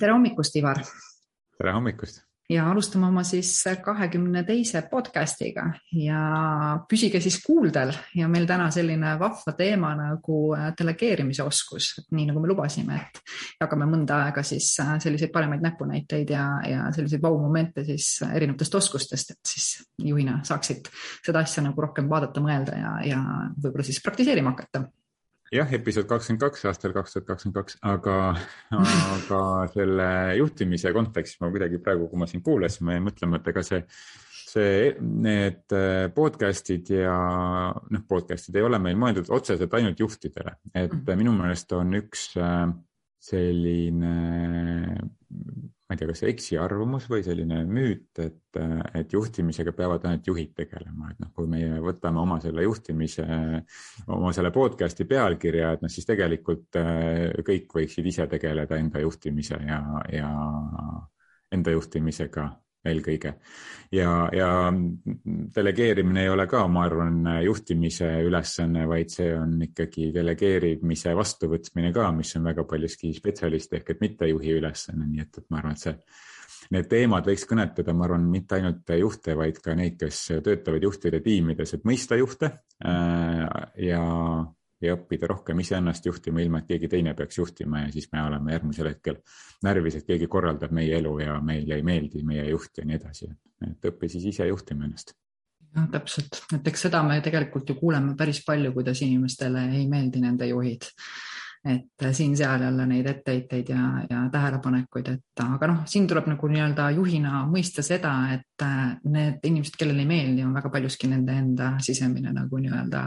tere hommikust, Ivar. tere hommikust! Ja alustame oma siis kahekümne teise podcast'iga. Ja püsige siis kuuldel ja meil täna selline vahva teema nagu äh, delegeerimise oskus, nii nagu me lubasime, et jagame mõnda aega siis äh, selliseid paremaid näpunäiteid ja, ja selliseid vau-momente siis erinevatest oskustest, et siis juhina saaksid seda asja nagu rohkem vaadata, mõelda ja, ja võib-olla siis praktiseerima hakata jah, episood kakskümmend kaks aastal kaks tuhat kakskümmend kaks, aga, aga selle juhtimise kontekstis ma kuidagi praegu, kui ma sind kuulasin, ma jäin mõtlema, et ega see, see, need podcast'id ja noh, podcast'id ei ole meil mõeldud otseselt ainult juhtidele, et -hmm. minu meelest on üks äh, selline ma ei tea, kas eksiarvamus või selline müüt, et, et juhtimisega peavad ainult juhid tegelema, et noh, kui meie võtame oma selle juhtimise, oma selle podcast'i pealkirja, et noh, siis tegelikult äh, kõik võiksid ise tegeleda enda juhtimise ja, ja enda juhtimisega eelkõige. ja, ja delegeerimine ei ole ka, ma arvan, juhtimise ülesanne, vaid see on ikkagi delegeerimise vastuvõtmine ka, mis on väga paljuski spetsialist ehk et mittejuhi ülesanne, nii et, et ma arvan, et see need teemad võiks kõnetada, ma arvan, mitte ainult juhte, vaid ka neid, kes töötavad juhtide tiimides, et mõista juhte äh, ja ja õppida rohkem iseennast juhtima, ilma et keegi teine peaks juhtima ja siis me oleme järgmisel hetkel närvis, et keegi korraldab meie elu ja meile ei meeldi meie juht ja nii edasi. et õpi siis ise juhtima ennast. jah, täpselt, et eks seda me tegelikult ju kuuleme päris palju, kuidas inimestele ei meeldi nende juhid et siin-seal jälle neid etteheiteid ja, ja tähelepanekuid, et aga noh, siin tuleb nagu nii-öelda juhina mõista seda, et äh, need inimesed, kellele ei meeldi, on väga paljuski nende enda sisemine nagu nii-öelda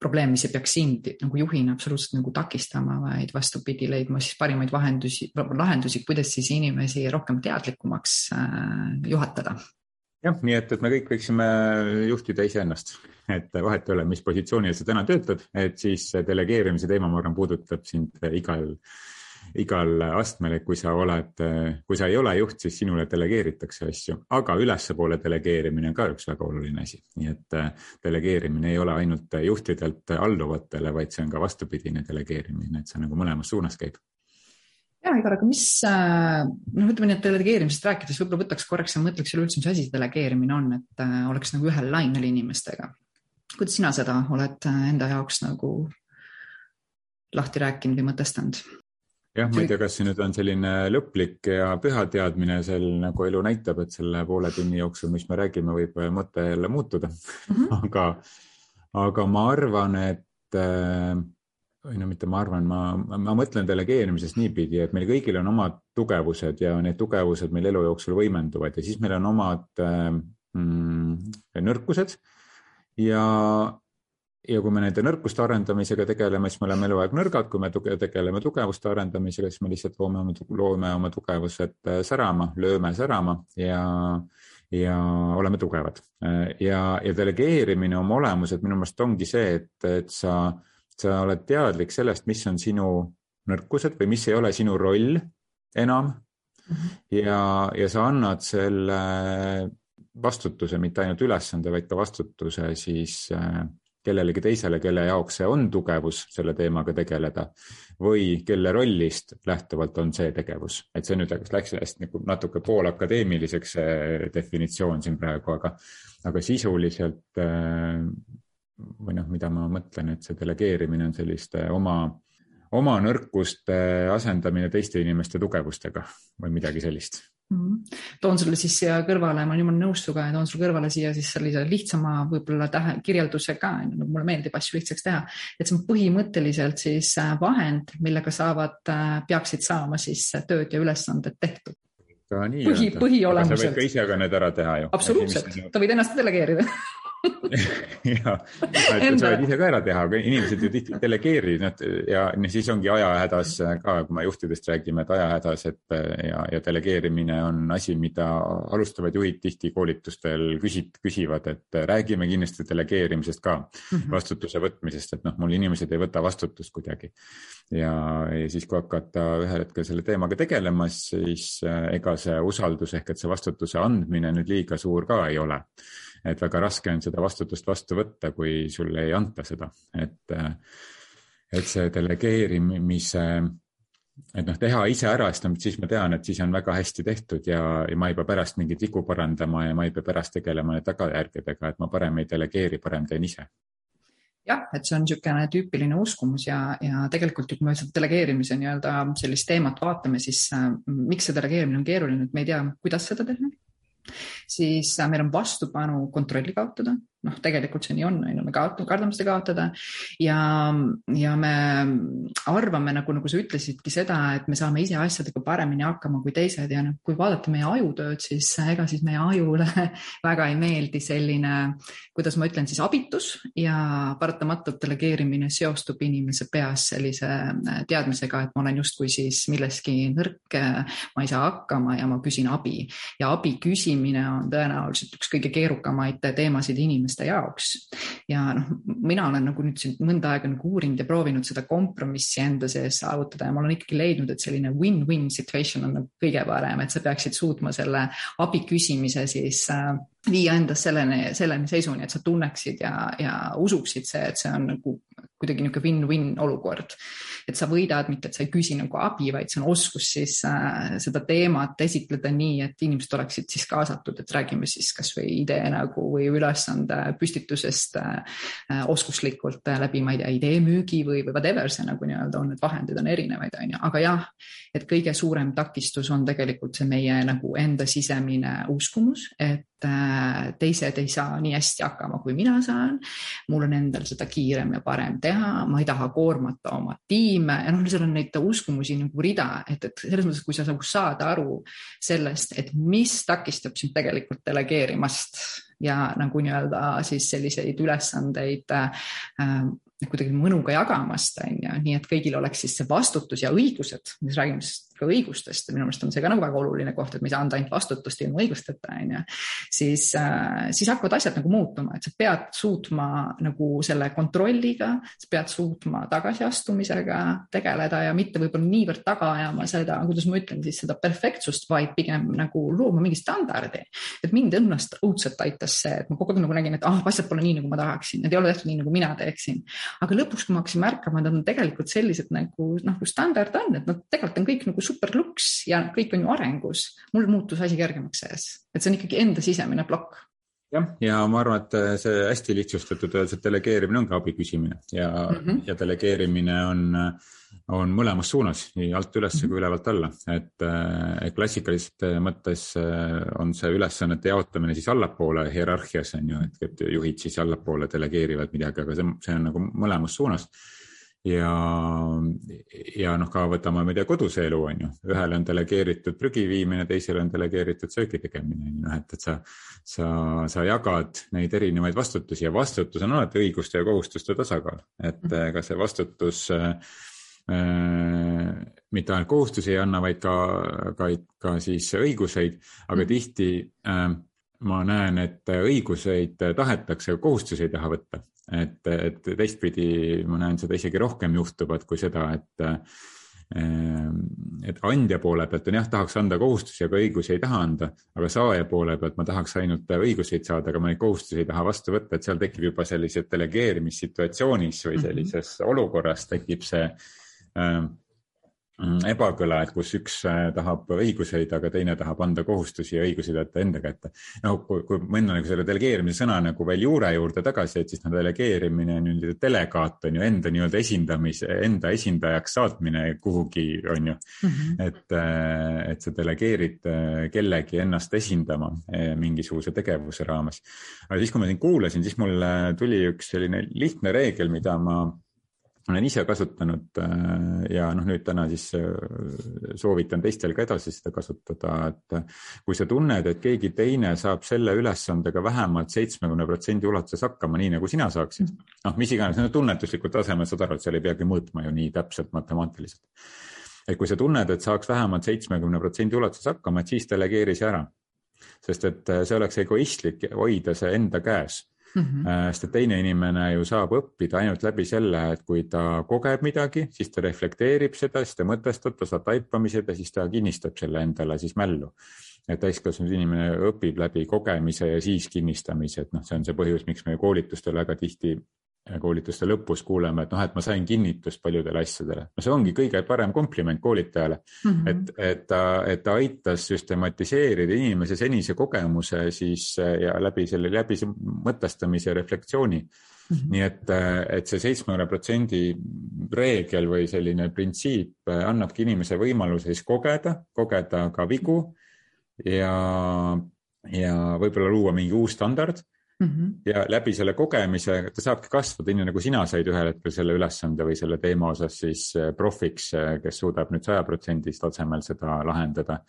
probleem, mis ei peaks sind nagu juhina absoluutselt nagu takistama, vaid vastupidi, leidma siis parimaid vahendusi, lahendusi, kuidas siis inimesi rohkem teadlikumaks äh, juhatada jah, nii et, et me kõik võiksime juhtida iseennast, et vahet ei ole, mis positsioonil sa täna töötad, et siis delegeerimise teema, ma arvan, puudutab sind igal, igal astmel, et kui sa oled, kui sa ei ole juht, siis sinule delegeeritakse asju, aga ülespoole delegeerimine on ka üks väga oluline asi, nii et delegeerimine ei ole ainult juhtidelt alluvatele, vaid see on ka vastupidine delegeerimine, et see nagu mõlemas suunas käib ja Ivar, aga mis, äh, noh, ütleme nii, et delegeerimisest rääkides võib-olla võtaks korraks ja mõtleks üleüldse, mis asi delegeerimine on, et äh, oleks nagu ühel lainel inimestega. kuidas sina seda oled äh, enda jaoks nagu lahti rääkinud või mõtestanud? jah, ma ei tea, kas see nüüd on selline lõplik ja püha teadmine, seal nagu elu näitab, et selle poole tunni jooksul, mis me räägime, võib mõte jälle muutuda mm. -hmm. aga, aga ma arvan, et äh, või no mitte ma arvan, ma, ma mõtlen delegeerimisest niipidi, et meil kõigil on omad tugevused ja need tugevused meil elu jooksul võimenduvad ja siis meil on omad mm, nõrkused. ja, ja kui me nende nõrkuste arendamisega tegeleme, siis me oleme eluaeg nõrgad, kui me tuge, tegeleme tugevuste arendamisega, siis me lihtsalt loome oma, loome oma tugevused äh, särama, lööme särama ja ja oleme tugevad ja, ja delegeerimine oma olemuselt minu meelest ongi see, et, et sa äh, sa oled teadlik sellest, mis on sinu nõrkused või mis ei ole sinu roll enam. -hmm. ja, ja sa annad selle vastutuse, mitte ainult ülesande, vaid ka vastutuse siis äh, kellelegi teisele, kelle jaoks see on tugevus selle teemaga tegeleda või kelle rollist lähtuvalt on see tegevus, et see nüüd läks hästi nagu natuke poolakadeemiliseks see definitsioon siin praegu, aga, aga sisuliselt äh, või noh, mida ma mõtlen, et see delegeerimine on selliste oma, oma nõrkuste asendamine teiste inimeste tugevustega või midagi sellist mm. -hmm. toon sulle siis siia kõrvale, ma olen jumala nõus sinuga ja toon sulle kõrvale siia siis sellise lihtsama võib-olla tähe, kirjelduse ka, mulle meeldib asju lihtsaks teha, et see on põhimõtteliselt siis äh, vahend, millega saavad, äh, peaksid saama siis tööd ja ülesanded tehtud. põhi, põhiolemuselt. sa võid ka ise ka need ära teha ju. absoluutselt, sa võid ennast delegeerida ja, et sa võid ise ka ära teha, aga inimesed ju tihti delegeerivad ja siis ongi ajahädas ka, kui me juhtidest räägime, et ajahädas, et ja, ja delegeerimine on asi, mida alustavad juhid tihti koolitustel küsid, küsivad, et räägime kindlasti delegeerimisest ka mm, -hmm. vastutuse võtmisest, et noh, mul inimesed ei võta vastutust kuidagi. ja, ja siis, kui hakata ühel hetkel selle teemaga tegelema, siis ega see usaldus ehk et see vastutuse andmine nüüd liiga suur ka ei ole et väga raske on seda vastutust vastu võtta, kui sulle ei anta seda, et, et see delegeerimise et noh, teha ise ära, sest siis ma tean, et siis on väga hästi tehtud ja, ja ma ei pea pärast mingeid vigu parandama ja ma ei pea pärast tegelema tagajärgedega, et ma parem ei delegeeri, parem teen ise jah, et see on niisugune tüüpiline uskumus ja, ja tegelikult kui me seda delegeerimise nii-öelda sellist teemat vaatame, siis äh, miks see delegeerimine on keeruline, et me ei tea, kuidas seda teha. Siis äh, meil on vastupanu kontrolli kaotada noh, tegelikult see nii on, on ju, me kaotame, kardame seda kaotada. Ja, ja me arvame nagu, nagu sa ütlesidki seda, et me saame ise asjadega paremini hakkama kui teised ja noh, kui vaadata meie ajutööd, siis ega siis meie ajule väga ei meeldi selline, kuidas ma ütlen siis abitus ja paratamatult delegeerimine seostub inimese peas sellise äh, teadmisega, et ma olen justkui siis milleski nõrk, ma ei saa hakkama ja ma küsin abi. Ja abi küsimine on tõenäoliselt üks kõige keerukamaid teemasid inimesele inimeste jaoks. ja noh, mina olen nagu nüüd siin mõnda aega nagu uurinud ja proovinud seda kompromissi enda sees saavutada ja ma olen ikkagi leidnud, et selline win-win situation on nagu kõige parem, et sa peaksid suutma selle abi küsimise siis äh, viia endas selleni, selleni seisuni, et sa tunneksid ja, ja usuksid see, et see on nagu kuidagi niisugune win-win olukord. et sa võidad, mitte et sa ei küsi nagu abi, vaid see on oskus siis äh, seda teemat esitleda nii, et inimesed oleksid siis kaasatud, et räägime siis kasvõi idee nagu või ülesande püstitusest äh, äh oskuslikult äh, läbi, ma ei tea, idee müügi või, või whatever see nagu nii-öelda on, need vahendid on erinevaid, on ju, aga jah, et kõige suurem takistus on tegelikult see meie nagu enda sisemine uskumus, et teised ei saa nii hästi hakkama, kui mina saan. mul on endal seda kiirem ja parem teha, ma ei taha koormata oma tiime. Ja noh, seal on neid uskumusi nagu rida, et, et selles mõttes, kui sa nagu saad aru sellest, et mis takistab sind tegelikult delegeerimast ja nagu nii-öelda siis selliseid ülesandeid äh, kuidagi mõnuga jagamast, on ju, nii et kõigil oleks siis see vastutus ja õigused, mis räägime siis ka õigustest ja minu meelest on see ka nagu väga oluline koht, et me ei saa anda ainult vastutust ilma õigusteta, on ju. siis äh,, siis hakkavad asjad nagu muutuma, et sa pead suutma nagu selle kontrolliga, sa pead suutma tagasiastumisega tegeleda ja mitte võib-olla niivõrd taga ajama seda, kuidas ma ütlen siis seda perfektsust, vaid pigem nagu looma mingi standardi. et mind ennast õudselt aitas see, et ma kogu aeg nagu nägin, et ah, asjad pole nii, nagu ma tahaksin, need ei ole tehtud nii, nagu mina teeksin. aga lõpuks, kui ma hakkasin märkama, et nad on tegelikult sellised nagu noh, nagu standard on, et nad tegelikult on kõik nagu super luks ja kõik on ju arengus. mul muutus asi kergemaks sees, et see on ikkagi enda sisemine plokk jah, ja ma arvan, et see hästi lihtsustatud öeldes, et delegeerimine ongi abi küsimine ja mm, -hmm. ja delegeerimine on, on mõlemas suunas, nii alt üles mm -hmm. kui ülevalt alla, et, klassikaliselt mõttes on see ülesannete jaotamine siis allapoole hierarhias on ju, et, et juhid siis allapoole delegeerivad midagi, aga see, see on nagu mõlemas suunas ja, ja noh, ka võtame, ma ei tea, koduse elu on ju, ühele on delegeeritud prügi viimine, teisele on delegeeritud söögi tegemine, noh, et, et sa, sa, sa jagad neid erinevaid vastutusi ja vastutus on alati õiguste ja kohustuste tasakaal, et mhm. ka see vastutus äh, mitte ainult kohustusi ei anna, vaid ka, ka, ka siis õiguseid, aga mm. tihti äh, ma näen, et õiguseid tahetakse, kohustusi ei taha võtta et, et teistpidi ma näen seda isegi rohkem juhtuvat kui seda, et et andja poole pealt on jah, tahaks anda kohustusi, aga õigusi ei taha anda, aga saaja poole pealt ma tahaks ainult õiguseid saada, aga ma neid kohustusi ei taha vastu võtta, et seal tekib juba sellises delegeerimissituatsioonis või mhm. sellises mm -hmm. olukorras tekib see äh, ebakõla, et kus üks äh, tahab õiguseid, aga teine tahab anda kohustusi ja õigusi võtta enda kätte. no kui, kui minna nagu selle delegeerimise sõna nagu veel juure juurde tagasi, et siis noh, delegeerimine on ju delegaat on ju enda nii-öelda esindamise, enda esindajaks saatmine kuhugi on ju mm. -hmm. et, äh, et sa delegeerid äh, kellegi ennast esindama mingisuguse tegevuse raames. aga siis, kui ma sind kuulasin, siis mul tuli üks selline lihtne reegel, mida ma olen ise kasutanud äh, ja noh, nüüd täna siis äh, soovitan teistel ka edasi seda kasutada, et äh, kui sa tunned, et keegi teine saab selle ülesandega vähemalt seitsmekümne protsendi ulatuses hakkama, nii nagu sina saaksid, noh, mis iganes, tunnetuslikul tasemel saad aru, et seal ei peagi mõõtma ju nii täpselt matemaatiliselt. et kui sa tunned, et saaks vähemalt seitsmekümne protsendi ulatuses hakkama, et siis delegeeri see ära. sest et see oleks egoistlik hoida see enda käes Mm -hmm. sest et teine inimene ju saab õppida ainult läbi selle, et kui ta kogeb midagi, siis ta reflekteerib seda, siis ta mõtestab, ta saab taipamised ja siis ta kinnistab selle endale siis mällu. et täiskasvanud inimene õpib läbi kogemise ja siis kinnistamise, et noh, see on see põhjus, miks me koolitustel väga tihti koolituste lõpus kuuleme, et noh, et ma sain kinnitust paljudele asjadele. no see ongi kõige parem kompliment koolitajale mm, -hmm. et, et ta, et ta aitas süstematiseerida inimese senise kogemuse siis ja läbi selle, läbi mõtestamise reflektsiooni Mm -hmm. nii et, et see seitsmekümne protsendi reegel või selline printsiip annabki inimese võimaluse siis kogeda, kogeda ka vigu ja, ja võib-olla luua mingi uus standard mm. -hmm. ja läbi selle kogemise ta saabki kasvada, nii nagu sina said ühel hetkel selle ülesande või selle teema osas siis äh, profiks, äh, kes suudab nüüd sajaprotsendist tasemel seda lahendada.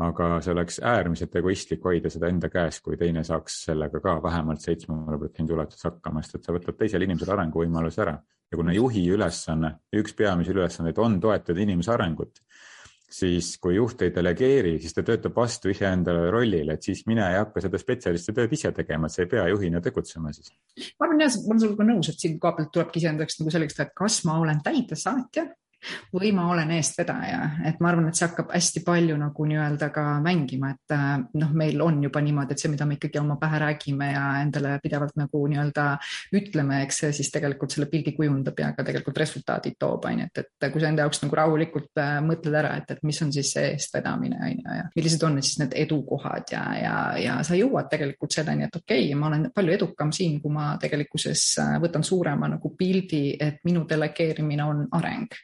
aga see oleks äärmiselt egoistlik hoida seda enda käes, kui teine saaks sellega ka vähemalt seitsmekümne protsendi ulatuses hakkama, sest et sa võtad teisele inimesele arenguvõimaluse ära. ja kuna juhi ülesanne, üks peamisi ülesandeid on toetada inimese arengut siis kui juht ei delegeeri, siis ta töötab vastu iseendale rollile, et siis mine ja hakka seda spetsialisti tööd ise tegema, et sa ei pea juhina tegutsema siis. ma arvan jah, ma olen sinuga nõus, et siin koha pealt tulebki iseendaks nagu selleks, et kas ma olen täidesaatja või ma olen eestvedaja, et ma arvan, et see hakkab hästi palju nagu nii-öelda ka mängima, et äh, noh, meil on juba niimoodi, et see, mida me ikkagi oma pähe räägime ja endale pidevalt nagu nii-öelda ütleme, eks see siis tegelikult selle pildi kujundab ja ka tegelikult resultaadid toob, on ju, et, et kui sa enda jaoks nagu rahulikult äh, mõtled ära, et, et mis on siis see eestvedamine, on ju, ja millised on siis need edukohad ja, ja, ja sa jõuad tegelikult selleni, et okei okay,, ma olen palju edukam siin, kui ma tegelikkuses äh, võtan suurema nagu pildi, et minu delegeerimine on areng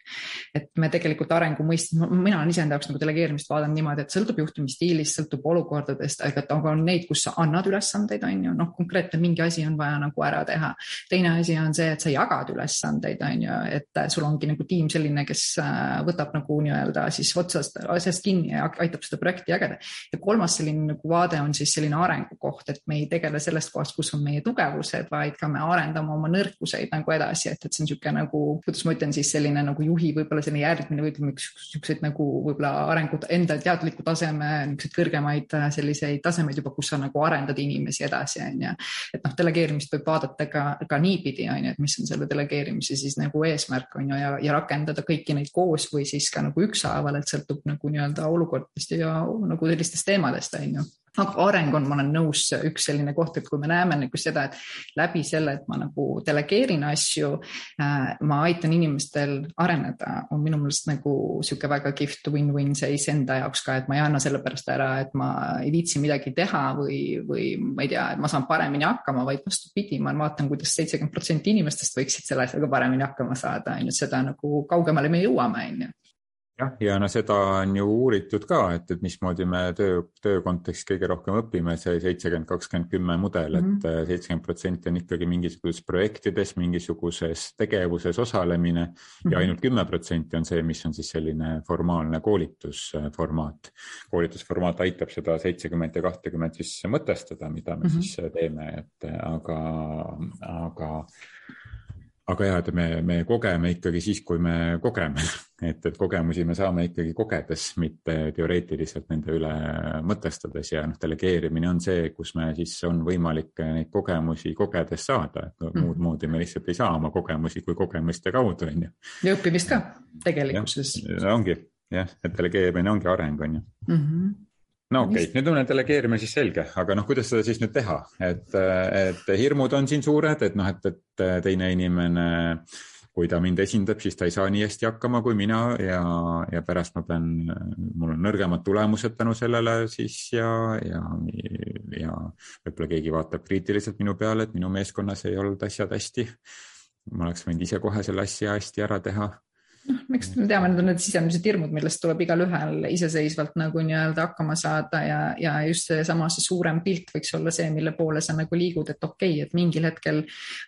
et me tegelikult arengu mõist-, mina olen iseenda jaoks nagu delegeerimist vaadanud niimoodi, et sõltub juhtimisstiilist, sõltub olukordadest, aga aga on neid, kus sa annad ülesandeid, on ju, noh, konkreetne mingi asi on vaja nagu ära teha. teine asi on see, et sa jagad ülesandeid, on ju, et sul ongi nagu tiim selline, kes äh, võtab nagu nii-öelda siis otsast asjast kinni ja aitab seda projekti jagada. ja kolmas selline nagu vaade on siis selline arengukoht, et me ei tegele sellest kohast, kus on meie tugevused, vaid ka me arendame oma nõrkuseid nagu edasi, et, et see on niisugune nagu, kuidas ma ütlen siis selline nagu juhi võib-olla selline järgmine ütleme, üks niisuguseid nagu võib-olla arengud enda teadliku taseme niisuguseid kõrgemaid äh, selliseid tasemeid juba, kus sa nagu arendad inimesi edasi, on ju. et noh, delegeerimist võib vaadata ka, ka niipidi, on ju, et mis on selle delegeerimise siis nagu eesmärk, on ju, ja, ja rakendada kõiki neid koos või siis ka nagu ükshaaval, et sõltub nagu nii-öelda olukordadest ja nagu sellistest teemadest, on ju aga areng on, ma olen nõus, üks selline koht, et kui me näeme nagu seda, et läbi selle, et ma nagu delegeerin asju äh,, ma aitan inimestel areneda, on minu meelest nagu sihuke väga kihvt win-win seis enda jaoks ka, et ma ei anna sellepärast ära, et ma ei viitsi midagi teha või, või ma ei tea, et ma saan paremini hakkama, vaid vastupidi, ma vaatan kuidas, kuidas seitsekümmend protsenti inimestest võiksid selle asjaga paremini hakkama saada, on ju, seda nagu kaugemale me jõuame, on ju jah, ja no seda on ju uuritud ka, et, et mismoodi me töö, töö kontekstis kõige rohkem õpime, see seitsekümmend, kakskümmend, kümme mudel, et mhm. seitsekümmend protsenti on ikkagi mingisuguses projektides, mingisuguses tegevuses osalemine mm -hmm. ja mhm. ainult kümme protsenti on see, mis on siis selline formaalne koolitusformaat. koolitusformaat aitab seda seitsekümmend ja kahtekümmet siis mõtestada, mida me mm -hmm. siis teeme, et aga, aga aga ja, et me, me kogeme ikkagi siis, kui me kogeme, et, et kogemusi me saame ikkagi kogedes, mitte teoreetiliselt nende üle mõtestades ja noh, delegeerimine on see, kus me siis on võimalik neid kogemusi kogedes saada, et no, mm. muud moodi me lihtsalt ei saa oma kogemusi kui kogemuste kaudu, on ju. ja õppimist ka tegelikkuses. ongi jah, et delegeerimine ongi areng, on ju mm. -hmm no okei okay., nüüd on delegeerimine siis selge, aga noh, kuidas seda siis nüüd teha, et, et hirmud on siin suured, et noh, et, et teine inimene, kui ta mind esindab, siis ta ei saa nii hästi hakkama kui mina ja, ja pärast ma pean, mul on nõrgemad tulemused tänu sellele siis ja, ja, ja võib-olla keegi vaatab kriitiliselt minu peale, et minu meeskonnas ei olnud asjad hästi. ma oleks võinud ise kohe selle asja hästi ära teha noh, eks me teame, need on need sisemised hirmud, millest tuleb igalühel iseseisvalt nagu nii-öelda hakkama saada ja, ja just seesama, see suurem pilt võiks olla see, mille poole sa nagu liigud, et okei okay,, et mingil hetkel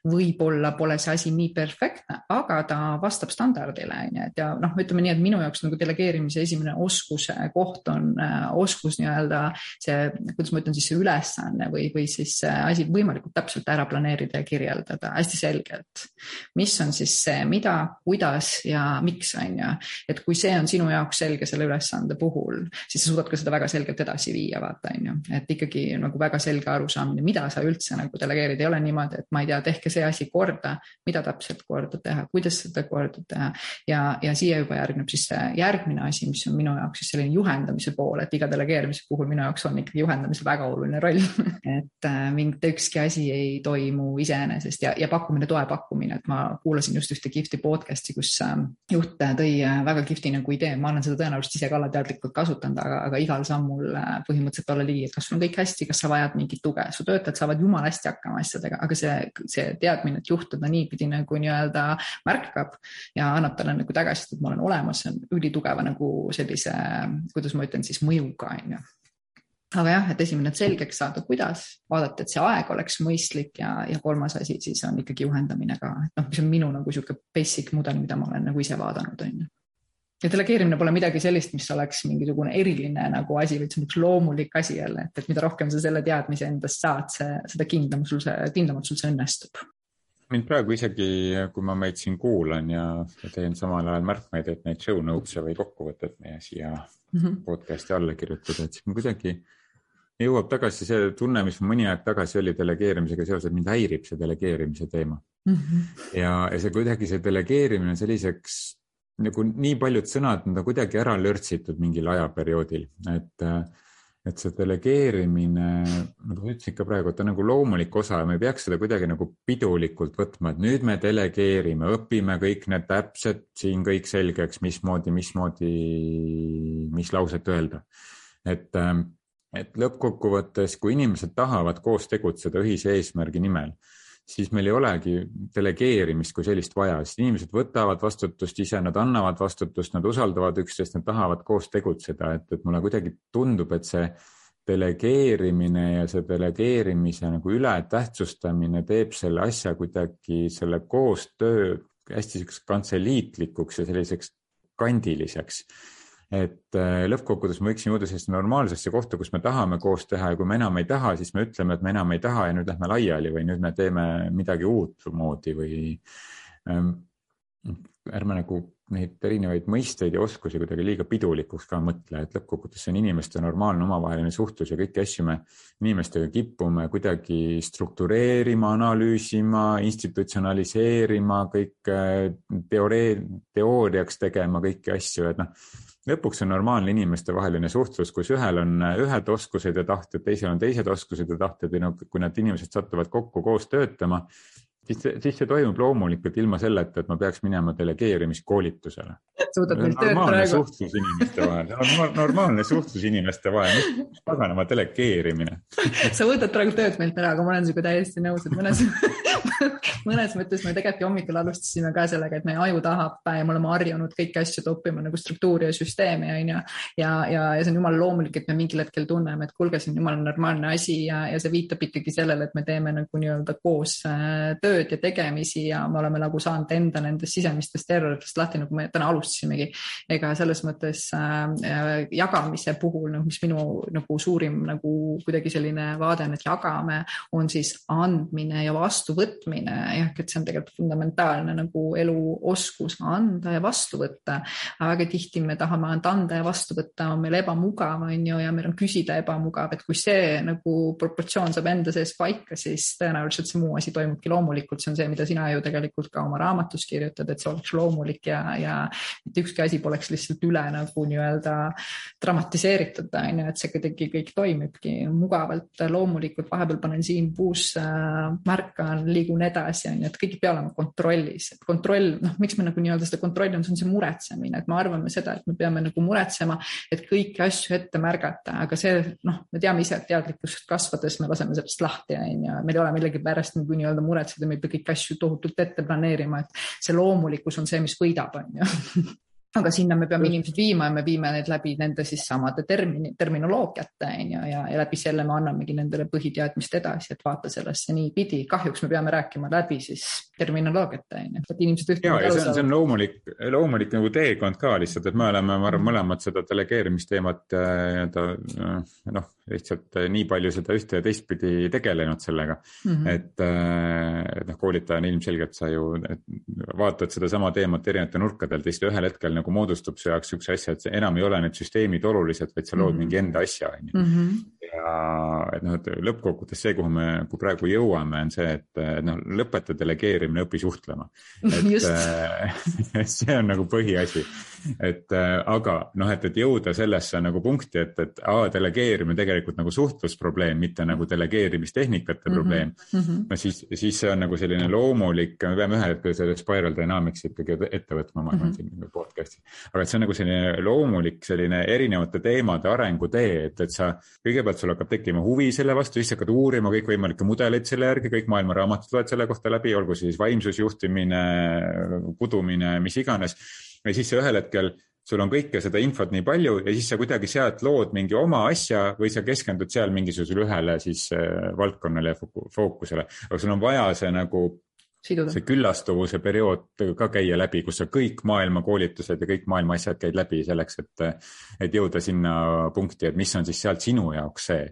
võib-olla pole see asi nii perfektne, aga ta vastab standardile, on ju, et ja noh, ütleme nii, et minu jaoks nagu delegeerimise esimene oskuse koht on äh, oskus nii-öelda see, kuidas ma ütlen siis see ülesanne või, või siis asi võimalikult täpselt ära planeerida ja kirjeldada hästi selgelt. mis on siis see, mida, kuidas ja miks, on ju. et kui see on sinu jaoks selge selle ülesande puhul, siis sa suudad ka seda väga selgelt edasi viia, vaata, on ju. et ikkagi nagu väga selge arusaamine, mida sa üldse nagu delegeerid, ei ole niimoodi, et ma ei tea, tehke see asi korda, mida täpselt korda teha, kuidas seda korda teha? Ja, ja siia juba järgneb siis see järgmine asi, mis on minu jaoks siis selline juhendamise pool, et iga delegeerimise puhul minu jaoks on ikkagi juhendamisel väga oluline roll. Et äh, mitte ükski asi ei toimu iseenesest. Ja, ja pakkumine, toe pakkumine, et ma kuulasin just ühte kihvti podcast'i, kus äh, juht tõi äh, väga kihvti nagu idee, ma olen seda tõenäoliselt ise ka alateadlikult kasutanud, aga, aga igal sammul äh, põhimõtteliselt olla ligi, et kas sul on kõik hästi, kas sa vajad mingit tuge, su töötajad saavad jumala hästi hakkama asjadega, aga see, see teadmine, et juht teda niipidi nagu nii-öelda märkab ja annab talle nagu tagasisidet, et ma olen olemas, see on ülitugeva nagu sellise, kuidas ma ütlen siis mõjuga, on ju aga jah, et esimene, et selgeks saada, kuidas, vaadata, et see aeg oleks mõistlik ja, ja kolmas asi siis on ikkagi juhendamine ka, et noh, mis on minu nagu sihuke basic mudel, mida ma olen nagu ise vaadanud, on ju ja delegeerimine pole midagi sellist, mis oleks mingisugune eriline nagu asi, vaid see on üks loomulik asi jälle, et, et mida rohkem sa selle teadmise endast saad, see, seda kindlam sul see, kindlamalt sul see õnnestub. mind praegu isegi, kui ma meid siin kuulan ja teen samal ajal märkmeid, et neid show notes'e või kokkuvõtet meie siia mm -hmm. podcast'i alla kirjutada, et siis ma kuidagi jõuab tagasi see tunne, mis mõni aeg tagasi oli delegeerimisega seoses, mind häirib see delegeerimise teema mm. -hmm. ja, ja see kuidagi see delegeerimine selliseks nagu nii paljud sõnad, nad on kuidagi ära lörtsitud mingil ajaperioodil, et, et see delegeerimine, nagu sa ütlesid ka praegu, et ta on nagu loomulik osa ja me ei peaks seda kuidagi nagu pidulikult võtma, et nüüd me delegeerime, õpime kõik need täpselt siin kõik selgeks, mismoodi, mismoodi, mis lauset öelda. et, et lõppkokkuvõttes, kui inimesed tahavad koos tegutseda ühise eesmärgi nimel siis meil ei olegi delegeerimist kui sellist vaja, sest inimesed võtavad vastutust ise, nad annavad vastutust, nad usaldavad üksteist, nad tahavad koos tegutseda, et, et mulle kuidagi tundub, et see delegeerimine ja see delegeerimise nagu ületähtsustamine teeb selle asja kuidagi, selle koostöö hästi siukseks kantseliitlikuks ja selliseks kandiliseks et äh, lõppkokkuvõttes me võiksime jõuda sellisesse normaalsesse kohta, kus me tahame koos teha ja kui me enam ei taha, siis me ütleme, et me enam ei taha ja nüüd lähme laiali või nüüd me teeme midagi uut moodi või ähm, ärme nagu neid erinevaid mõisteid ja oskusi kuidagi liiga pidulikuks ka mõtle, et lõppkokkuvõttes see on inimeste normaalne omavaheline suhtlus ja kõiki asju me inimestega kipume kuidagi struktureerima, analüüsima, institutsionaliseerima, kõike teoree-, teooriaks tegema kõiki asju, et noh lõpuks on normaalne inimestevaheline suhtlus, kus ühel on ühed oskused ja tahted, teisel on teised oskused ja tahted ja no kui need inimesed satuvad kokku koos töötama, siis, siis see toimub loomulikult ilma selleta, et ma peaks minema delegeerimiskoolitusele. suudad meil tööd praegu. suhtlus inimeste vahel, normaalne suhtlus inimeste vahel, mis paganama delegeerimine sa võtad praegu tööd meilt ära, aga ma olen sinuga täiesti nõus, et mõnes mõnes mõttes me tegelikult hommikul alustasime ka sellega, et meie aju tahab ja me oleme harjunud kõiki asju toppima nagu struktuuri ja süsteemi on ju. ja, ja, ja see on jumala loomulik, et me mingil hetkel tunneme, et kuulge, see on jumala normaalne asi ja, ja see viitab ikkagi sellele, et me teeme nagu nii-öelda koos äh, tööd ja tegemisi ja me oleme nagu saanud enda nendest sisemistest erroritest lahti, nagu me täna alustasimegi. ega selles mõttes äh, jagamise puhul, noh, mis minu nagu suurim nagu kuidagi selline vaade on, et jagame, on siis andmine ja vastuvõtmine jah, et see on tegelikult fundamentaalne nagu eluoskus anda ja vastu võtta. aga väga tihti me tahame anda ja vastu võtta, on meil ebamugav, on ju, ja meil on küsida ebamugav, et kui see nagu proportsioon saab enda sees paika, siis tõenäoliselt see muu asi toimubki loomulikult, see on see, mida sina ju tegelikult ka oma raamatus kirjutad, et see oleks loomulik ja, ja mitte ükski asi poleks lihtsalt üle nagu nii-öelda dramatiseeritud, on ju, et see kuidagi kõik toimibki mugavalt, loomulikult, vahepeal panen siin puusse, märkan, liigun edasi, on ju, et kõik ei pea olema kontrollis, et kontroll, noh, miks me nagu nii-öelda seda kontrolli on, see on see muretsemine, et me arvame seda, et me peame nagu muretsema, et kõiki asju ette märgata, aga see, noh, me teame ise, et teadlikkust kasvades me laseme sellest lahti, on ju, meil ei ole millegipärast nagu nii-öelda muretseda, me ei pea kõiki asju tohutult ette planeerima, et see loomulikkus on see, mis võidab, on ju aga sinna me peame inimesed viima ja me viime need läbi nende siis samade termini, terminoloogiate on ju, ja, ja läbi selle me annamegi nendele põhiteadmist edasi, et vaata sellesse niipidi. kahjuks me peame rääkima läbi siis terminoloogiate on ju, et inimesed ühtemoodi aru saavad. see on loomulik, loomulik nagu teekond ka lihtsalt, et me oleme, ma arvan, mõlemad seda delegeerimisteemat nii-öelda noh, lihtsalt nii palju seda ühte ja teistpidi tegelenud sellega mm. -hmm. et, et noh, koolitajana ilmselgelt sa ju vaatad sedasama teemat erinevate nurkade alt ja siis ühel hetkel nagu moodustub su jaoks siukse asja, et enam ei ole need süsteemid olulised, vaid sa lood mm -hmm. mingi enda asja, on ju. Mhm. ja et noh, et lõppkokkuvõttes see, kuhu me nagu praegu jõuame, on see, et noh, lõpeta delegeerimine, õpi suhtlema. et see on nagu põhiasi, et aga noh, et, et jõuda sellesse nagu punkti, et, et aa, delegeerimine tegelikult nagu suhtlusprobleem, mitte nagu delegeerimistehnikate mm -hmm. probleem mm. -hmm. no siis, siis see on nagu selline loomulik, me peame ühel hetkel selle spiral dynamicsi ikkagi ette võtma, ma arvan mm -hmm. siin podcast'is aga et see on nagu selline loomulik selline erinevate teemade arengutee, et, et sa kõigepealt sul hakkab tekkima huvi selle vastu, siis hakkad uurima kõikvõimalikke mudeleid selle järgi, kõik maailma raamatud loed selle kohta läbi, olgu siis vaimsusjuhtimine, kudumine, mis iganes. ja siis sa ühel hetkel sul on kõike seda infot nii palju ja siis sa kuidagi sealt lood mingi oma asja või sa keskendud seal mingisugusele ühele siis äh, valdkonnale ja fookusele, aga sul on vaja see nagu Siduda. see küllastuvuse periood ka käia läbi, kus sa kõik maailma koolitused ja kõik maailma asjad käid läbi selleks, et, et jõuda sinna punkti, et mis on siis sealt sinu jaoks see.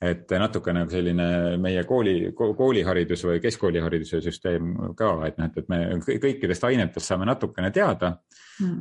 Et natuke nagu selline meie kooli, kooliharidus või keskkoolihariduse süsteem ka, et noh, et, et me kõikidest ainetest saame natukene teada mm..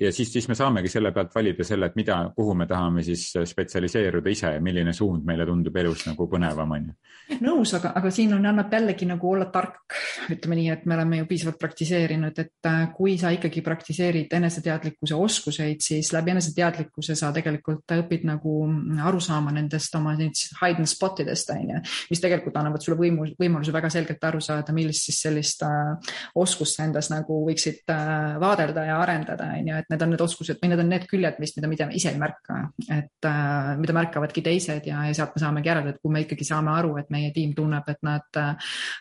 ja siis, siis me saamegi selle pealt valida selle, et mida, kuhu me tahame siis spetsialiseeruda ise ja milline suund meile tundub elus nagu põnevam, on ju. nõus, aga, aga siin on, annab jällegi nagu olla tark, ütleme nii, et me oleme ju piisavalt praktiseerinud, et äh, kui sa ikkagi praktiseerid eneseteadlikkuse oskuseid, siis läbi eneseteadlikkuse sa tegelikult õpid nagu aru saama nendest oma hidden spot idest, on ju, mis tegelikult annavad sulle võimu, võimaluse väga selgelt aru saada, millist siis sellist äh, oskust sa endas nagu võiksid äh, vaadelda ja arendada, on ju, et need on need oskused või need on need küljed, mis, mida, mida me ise ei märka, et äh, mida märkavadki teised ja, ja sealt me saamegi järeldada, et kui me ikkagi saame aru, et meie tiim tunneb, et nad,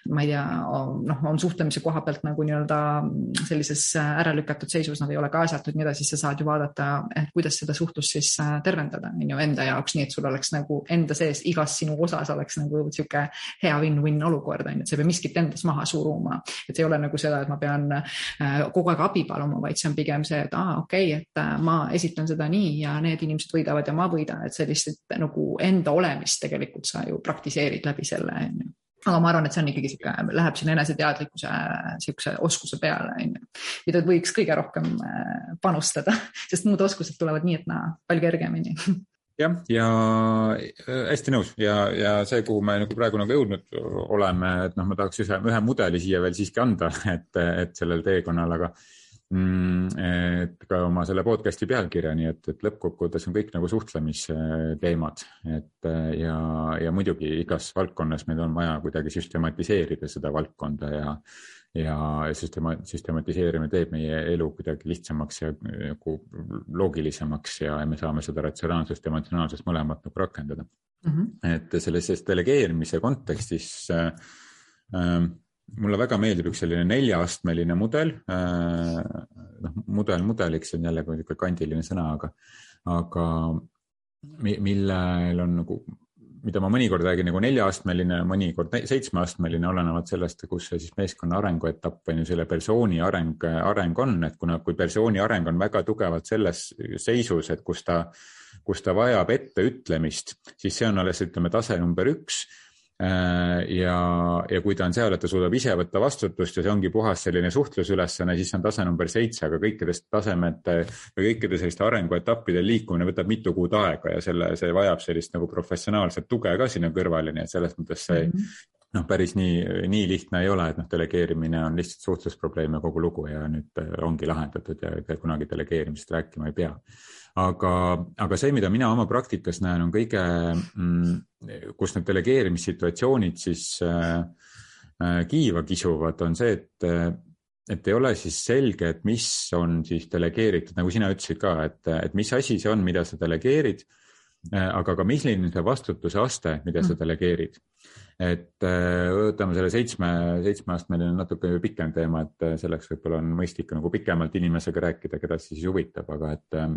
ma ei tea, noh, on suhtlemise koha pealt nagu nii-öelda sellises ära lükatud seisus, nad ei ole kaasatud, nii edasi, siis sa saad ju vaadata, et kuidas seda suhtlust siis äh, tervendada, on ju, enda jaoks, nii et sul oleks nagu enda sees igas sinu osas oleks nagu sihuke hea win-win olukord, on ju, et sa ei pea miskit endas maha suruma. et ei ole nagu seda, et ma pean äh, kogu aeg abi abi paluma, vaid see on pigem see, et aa, okei okay,, et äh, ma esitan seda nii ja need inimesed võidavad ja ma võidan, et sellist nagu enda olemist tegelikult sa ju praktiseerid läbi selle, on ju. Aga ma arvan, et see on ikkagi sihuke, läheb sinna eneseteadlikkuse sihukese oskuse peale, on ju, mida võiks kõige rohkem äh, panustada, sest muud oskused tulevad nii, et naa, palju kergemini jah, ja äh, hästi nõus. Ja, ja see, kuhu me nagu praegu nagu jõudnud oleme, et noh, ma tahaks ühe, ühe mudeli siia veel siiski anda, et, et sellel teekonnal, aga Mm, et ka oma selle podcast'i pealkirja, nii et, et lõppkokkuvõttes on kõik nagu suhtlemisteemad, et ja, ja muidugi igas valdkonnas meil on vaja kuidagi süstematiseerida seda valdkonda ja, ja süstema-, süstematiseerimine teeb meie elu kuidagi lihtsamaks ja nagu loogilisemaks ja me saame seda ratsionaalsust ja emotsionaalsust mõlemat nagu rakendada mm. -hmm. et selles delegeerimise kontekstis äh, äh, mulle väga meeldib üks selline neljaastmeline mudel. Äh, noh, mudel mudeliks on jälle niisugune kandiline sõna, aga, aga millel on nagu, mida ma mõnikord räägin nagu neljaastmeline, mõnikord seitsmeastmeline, olenevalt sellest, kus see siis meeskonna arenguetapp on ju selle persooni areng, areng on, et kuna, kui persooni areng on väga tugevalt selles seisus, et kus ta, kus ta vajab etteütlemist, siis see on alles, ütleme, tase number üks ja, ja kui ta on seal, et ta suudab ise võtta vastutust ja see ongi puhas selline suhtlusülesanne, siis see on tase number seitse, aga kõikidest tasemete või kõikide selliste arenguetappide liikumine võtab mitu kuud aega ja selle, see vajab sellist nagu professionaalset tuge ka sinna kõrvale, nii et selles mõttes see mm -hmm noh, päris nii, nii lihtne ei ole, et noh, delegeerimine on lihtsalt suhtlusprobleem ja kogu lugu ja nüüd ongi lahendatud ja kunagi delegeerimisest rääkima ei pea aga, aga see, mida mina oma praktikas näen, on kõige mm,, kus need delegeerimissituatsioonid siis äh, äh, kiiva kisuvad, on see, et et ei ole siis selge, et mis on siis delegeeritud, nagu sina ütlesid ka, et, et mis asi see on, mida sa delegeerid aga ka milline see vastutuse aste, mida sa mm. delegeerid. Et äh, võtame selle seitsme, seitsmeastmeline natuke pikem teema, et äh, selleks võib-olla on mõistlik nagu pikemalt inimesega rääkida, keda siis huvitab, aga et äh,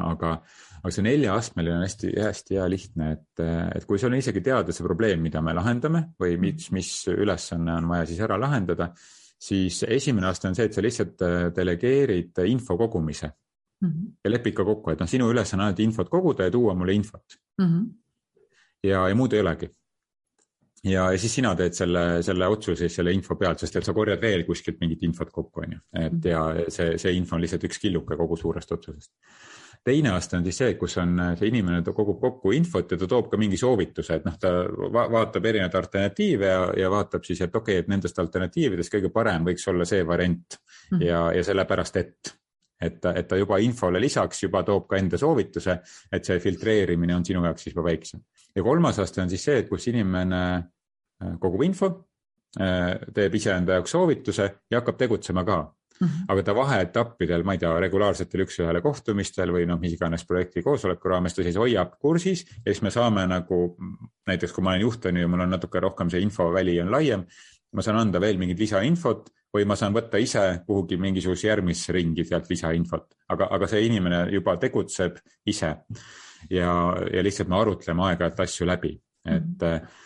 aga, aga see neljaastmeline on hästi-hästi hea lihtne, et, et kui sul on isegi teada see probleem, mida me lahendame või mis, mis ülesanne on vaja siis ära lahendada, siis esimene aste on see, et sa lihtsalt delegeerid info kogumise mm -hmm. ja lepid ka kokku, et noh, sinu ülesanne on ainult infot koguda ja tuua mulle infot mm. -hmm. ja, ja muud ei olegi ja, ja siis sina teed selle, selle otsuse siis selle info pealt, sest et sa korjad veel kuskilt mingit infot kokku, on ju, et mhm. ja see, see info on lihtsalt üks killuke kogu suurest otsusest. teine aste on siis see, kus on see inimene kogub kokku infot ja ta toob ka mingi soovituse, et noh, ta va vaatab erinevaid alternatiive ja, ja vaatab siis, et okei okay,, et nendest alternatiividest kõige parem võiks olla see variant mm -hmm. ja, ja sellepärast, et et et ta juba infole lisaks juba toob ka enda soovituse, et see filtreerimine on sinu jaoks siis juba väiksem. ja kolmas aste on siis see, et kus inimene äh, kogub info, äh, teeb iseenda jaoks soovituse ja hakkab tegutsema ka Mm -hmm. aga ta vaheetappidel, ma ei tea, regulaarsetel üks-ühele kohtumistel või noh, mis iganes projekti koosoleku raames ta siis hoiab kursis ja siis me saame nagu näiteks, kui ma olen juht on ju, mul on natuke rohkem see infoväli on laiem, ma saan anda veel mingit lisainfot või ma saan võtta ise kuhugi mingisuguse järgmisse ringi sealt lisainfot, aga, aga see inimene juba tegutseb ise ja, ja lihtsalt me arutleme aeg-ajalt asju läbi, et. -hmm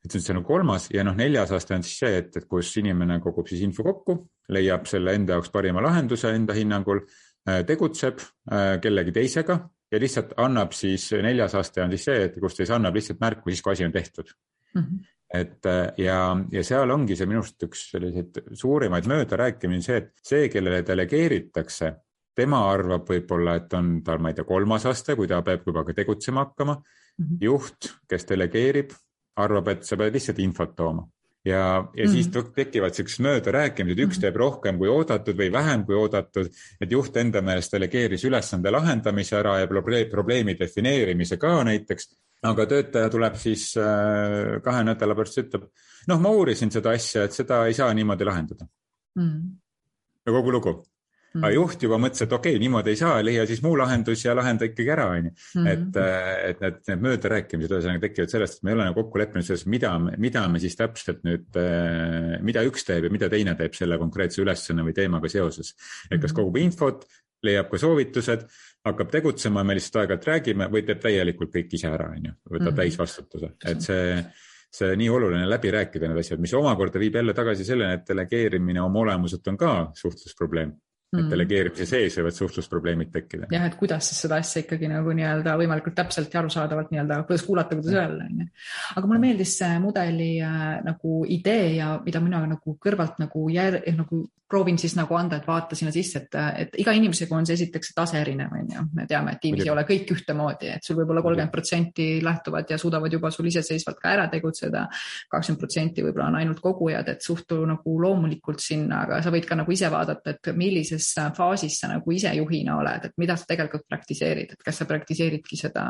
et see on nagu kolmas ja noh, neljas aste on siis see, et, et kus inimene kogub siis info kokku, leiab selle enda jaoks parima lahenduse enda hinnangul, äh, tegutseb äh, kellegi teisega ja lihtsalt annab siis, neljas aste on siis see, et kus ta siis annab lihtsalt märku siis, kui asi on tehtud mm. -hmm et äh, ja, ja seal ongi see minu arust üks selliseid suurimaid möödarääkimisi see, et see, kellele delegeeritakse, tema arvab võib-olla, et on tal, ma ei tea, kolmas aste, kui ta peab juba ka tegutsema hakkama mm. -hmm. juht, kes delegeerib, arvab, et sa pead lihtsalt infot tooma ja, ja mm. siis mhm. tekivad siuksed möödarääkimised, üks mhm. teeb rohkem kui oodatud või vähem kui oodatud, et juht enda meelest delegeeris ülesande lahendamise ära ja probleemi defineerimise ka näiteks aga töötaja tuleb siis äh, kahe nädala pärast, ütleb, noh, ma uurisin seda asja, et seda ei saa niimoodi lahendada mm.. ja kogu lugu mm.. aga juht juba mõtles, et okei okay,, niimoodi ei saa, leia siis muu lahendus ja lahenda ikkagi ära, onju. Mm. et, äh, et need, need möödarääkimised ühesõnaga tekivad sellest, et me ei ole nagu kokku leppinud selles, mida, mida me siis täpselt nüüd, äh, mida üks teeb ja mida teine teeb selle konkreetse ülesanne või teemaga seoses. et kas mm. kogub infot, leiab ka soovitused hakkab tegutsema, me lihtsalt aeg-ajalt räägime või teeb täielikult kõik ise ära, on ju, võtab mm -hmm. täisvastutuse, et see, see nii oluline läbi rääkida need asjad, mis omakorda viib jälle tagasi selleni, et delegeerimine oma olemuselt on ka suhtlusprobleem et mm. delegeerimise sees võivad suhtlusprobleemid tekkida. jah, et kuidas siis seda asja ikkagi nagu nii-öelda võimalikult täpselt ja arusaadavalt nii-öelda, kuidas kuulata, kuidas öelda, onju. aga mulle meeldis see mudeli äh, nagu idee ja mida mina nagu kõrvalt nagu jär, nagu proovin siis nagu anda, et vaata sinna sisse, et, et iga inimesega on see esiteks tase erinev, on ju. me teame, et tiimis ei ole kõik ühtemoodi, et sul võib-olla kolmkümmend protsenti lähtuvad ja suudavad juba sul iseseisvalt ka ära tegutseda. kakskümmend protsenti võib-olla on ainult kogujad, et suhtu nagu loomulikult sinna, aga sa võid ka nagu ise vaadata, et millises faasis sa nagu ise juhina oled, et mida sa tegelikult praktiseerid, et kas sa praktiseeridki seda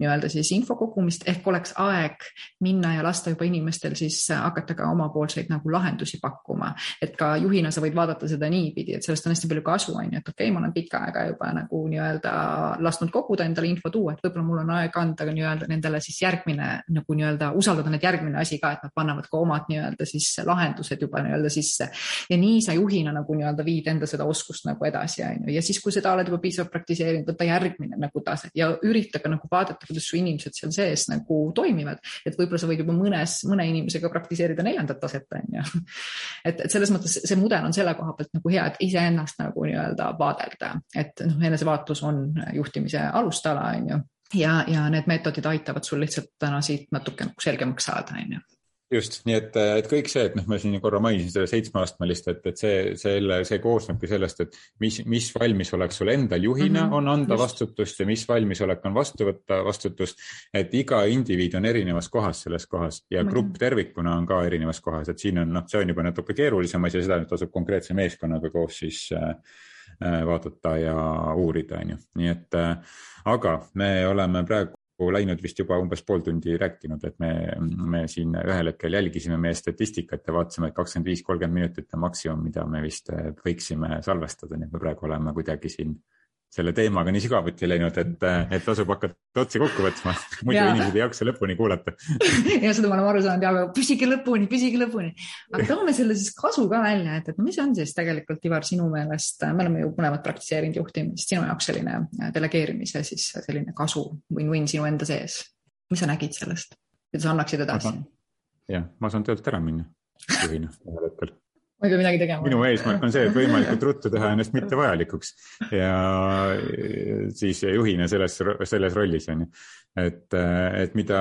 nii-öelda siis info kogumist ehk oleks aeg minna ja lasta juba inimestel siis hakata ka omapoolseid nagu lahendusi pakkuma, et ka juhina sa võid vaadata seda niipidi, et sellest on hästi palju kasu, on ju, et okei okay,, ma olen pikka aega juba nagu nii-öelda lasknud koguda endale info tuua, et võib-olla mul on aeg anda nii-öelda nendele siis järgmine nagu nii-öelda usaldada need järgmine asi ka, et nad panevad ka omad nii-öelda siis lahendused juba nii-öelda sisse. ja nii sa juhina nagu nii-öelda viid enda seda oskust nagu edasi, on ju, ja siis, kui seda oled juba piisavalt praktiseerinud, võta järgmine nagu tase ja ürita ka nagu vaadata, kuidas su inimesed seal sees nagu toimivad. et võib-olla sa võid juba mõnes, mõne inimesega praktiseerida neljandat taset, on ju. et, et selles mõttes see mudel on selle koha pealt nagu hea, et iseennast nagu nii-öelda vaadelda, et noh, enesevaatlus on juhtimise alustala, on ju ja, ja need meetodid aitavad sul lihtsalt täna siit natuke nagu selgemaks saada, on ju just, nii et, et kõik see, et noh, ma siin korra mainisin seda seitsmeastmelist, et, et see, selle, see koosnebki sellest, et mis, mis valmisolek sul endal juhina mm -hmm. on anda just. vastutust ja mis valmisolek on vastu võtta vastutust. et iga indiviid on erinevas kohas selles kohas ja mm -hmm. grupp tervikuna on ka erinevas kohas, et siin on noh, see on juba natuke keerulisem asi seda nüüd tasub konkreetse meeskonnaga koos siis äh, äh vaadata ja uurida, on ju, nii et äh, aga me oleme praegu läinud vist juba umbes pool tundi rääkinud, et me, me siin ühel hetkel jälgisime meie statistikat ja vaatasime, et kakskümmend viis, kolmkümmend minutit on maksimum, mida me vist võiksime salvestada, nii et me praegu oleme kuidagi siin selle teemaga nii sügavuti läinud, et, et tasub hakata otsi kokku võtma, muidu ja. inimesed ei jaksa lõpuni kuulata ja seda ma olen aru saanud ja püsige lõpuni, püsige lõpuni. aga toome selle siis kasu ka välja, et, et mis on siis tegelikult, Ivar, sinu meelest, me oleme ju mõlemad praktiseerinud juhtimist, sinu jaoks selline delegeerimise siis selline kasu win-win sinu enda sees. mis sa nägid sellest, mida sa annaksid edasi? jah, ma saan töölt ära minna juhina ühel hetkel ma ei pea midagi tegema. minu eesmärk on see, et võimalikult ruttu teha ennast mittevajalikuks ja siis juhina selles, selles rollis on ju. et, et mida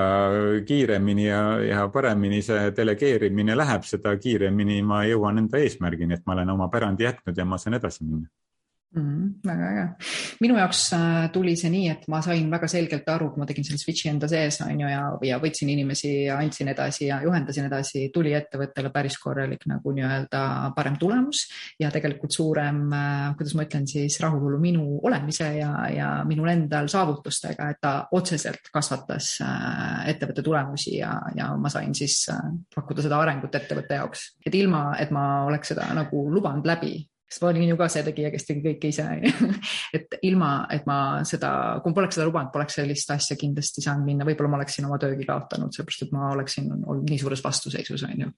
kiiremini ja, ja paremini see delegeerimine läheb, seda kiiremini ma jõuan enda eesmärgini, et ma olen oma pärandi jätnud ja ma saan edasi minna mm. väga äge. minu jaoks äh, tuli see nii, et ma sain väga selgelt aru, kui ma tegin selle switch'i enda sees on ju ja, ja võtsin inimesi ja andsin edasi ja juhendasin edasi, tuli ettevõttele päris korralik nagu nii-öelda parem tulemus ja tegelikult suurem, äh, kuidas ma ütlen siis, rahulolu minu olemise ja, ja minul endal saavutustega, et ta otseselt kasvatas äh, ettevõtte tulemusi ja, ja ma sain siis pakkuda seda arengut ettevõtte jaoks, et ilma, et ma oleks seda nagu lubanud läbi sest ma olin ju ka see tegija, kes tegi kõike ise. Et ilma, et ma seda, kui ma poleks seda lubanud, poleks sellist asja kindlasti saanud minna, võib-olla ma oleksin oma töögi kaotanud, sellepärast et ma oleksin olnud nii suures vastuseisus, on ju.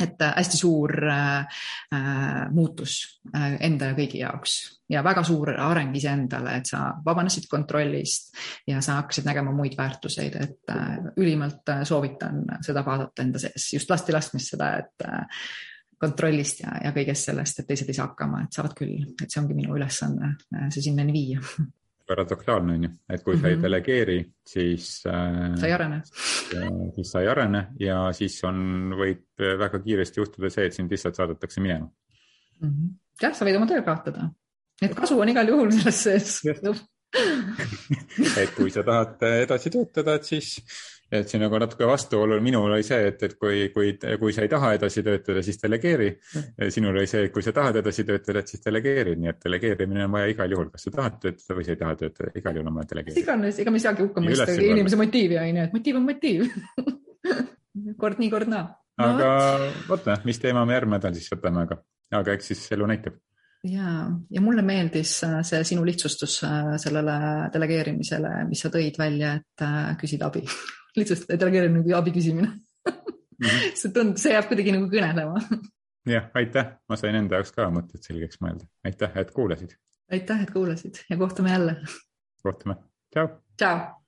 Et äh, hästi suur äh, äh, muutus äh, enda ja kõigi jaoks. Ja väga suur areng iseendale, et sa vabanesid kontrollist ja sa hakkasid nägema muid väärtuseid, et äh, ülimalt äh, soovitan seda vaadata enda sees, just lastilastmist seda, et äh, kontrollist ja, ja kõigest sellest, et teised ei saa hakkama, et saavad küll, et see ongi minu ülesanne, see sinnani viia. paradoksaalne on ju, et kui mm -hmm. sa ei mhm. delegeeri, siis äh,. sa ei arene. siis sa ei arene ja siis on, võib väga kiiresti juhtuda see, et sind lihtsalt saadetakse minema mm. -hmm. jah, sa võid oma töö kaotada, et kasu on igal juhul selles sees et kui sa tahad edasi töötada, et siis et siin nagu natuke vastuolu minul oli see, et, et kui, kui, kui sa ei taha edasi töötada, siis delegeeri. sinul oli see, et kui sa tahad edasi töötada, et siis delegeeri, nii et delegeerimine on vaja igal juhul, kas sa tahad töötada või sa ei taha töötada, igal juhul on vaja delegeerida. iganes, ega me ei saagi hukka mõista inimese motiivi on ju, et motiiv on motiiv. Kord nii, kord naa. No,. aga oota, mis teema me järgmine nädal siis võtame, aga, aga eks siis elu näitab. Ja, ja mulle meeldis äh, see sinu lihtsustus äh, sellele delegeerimisele, mis sa tõid välja, et äh, küsida abi lihtsalt delegeerimine nagu abi küsimine mm. -hmm. see tundub, see jääb kuidagi nagu kõnelema. jah, aitäh, ma sain enda jaoks ka mõtted selgeks mõelda. aitäh, et kuulasid. aitäh, et kuulasid ja kohtume jälle. kohtume, tšau. tšau.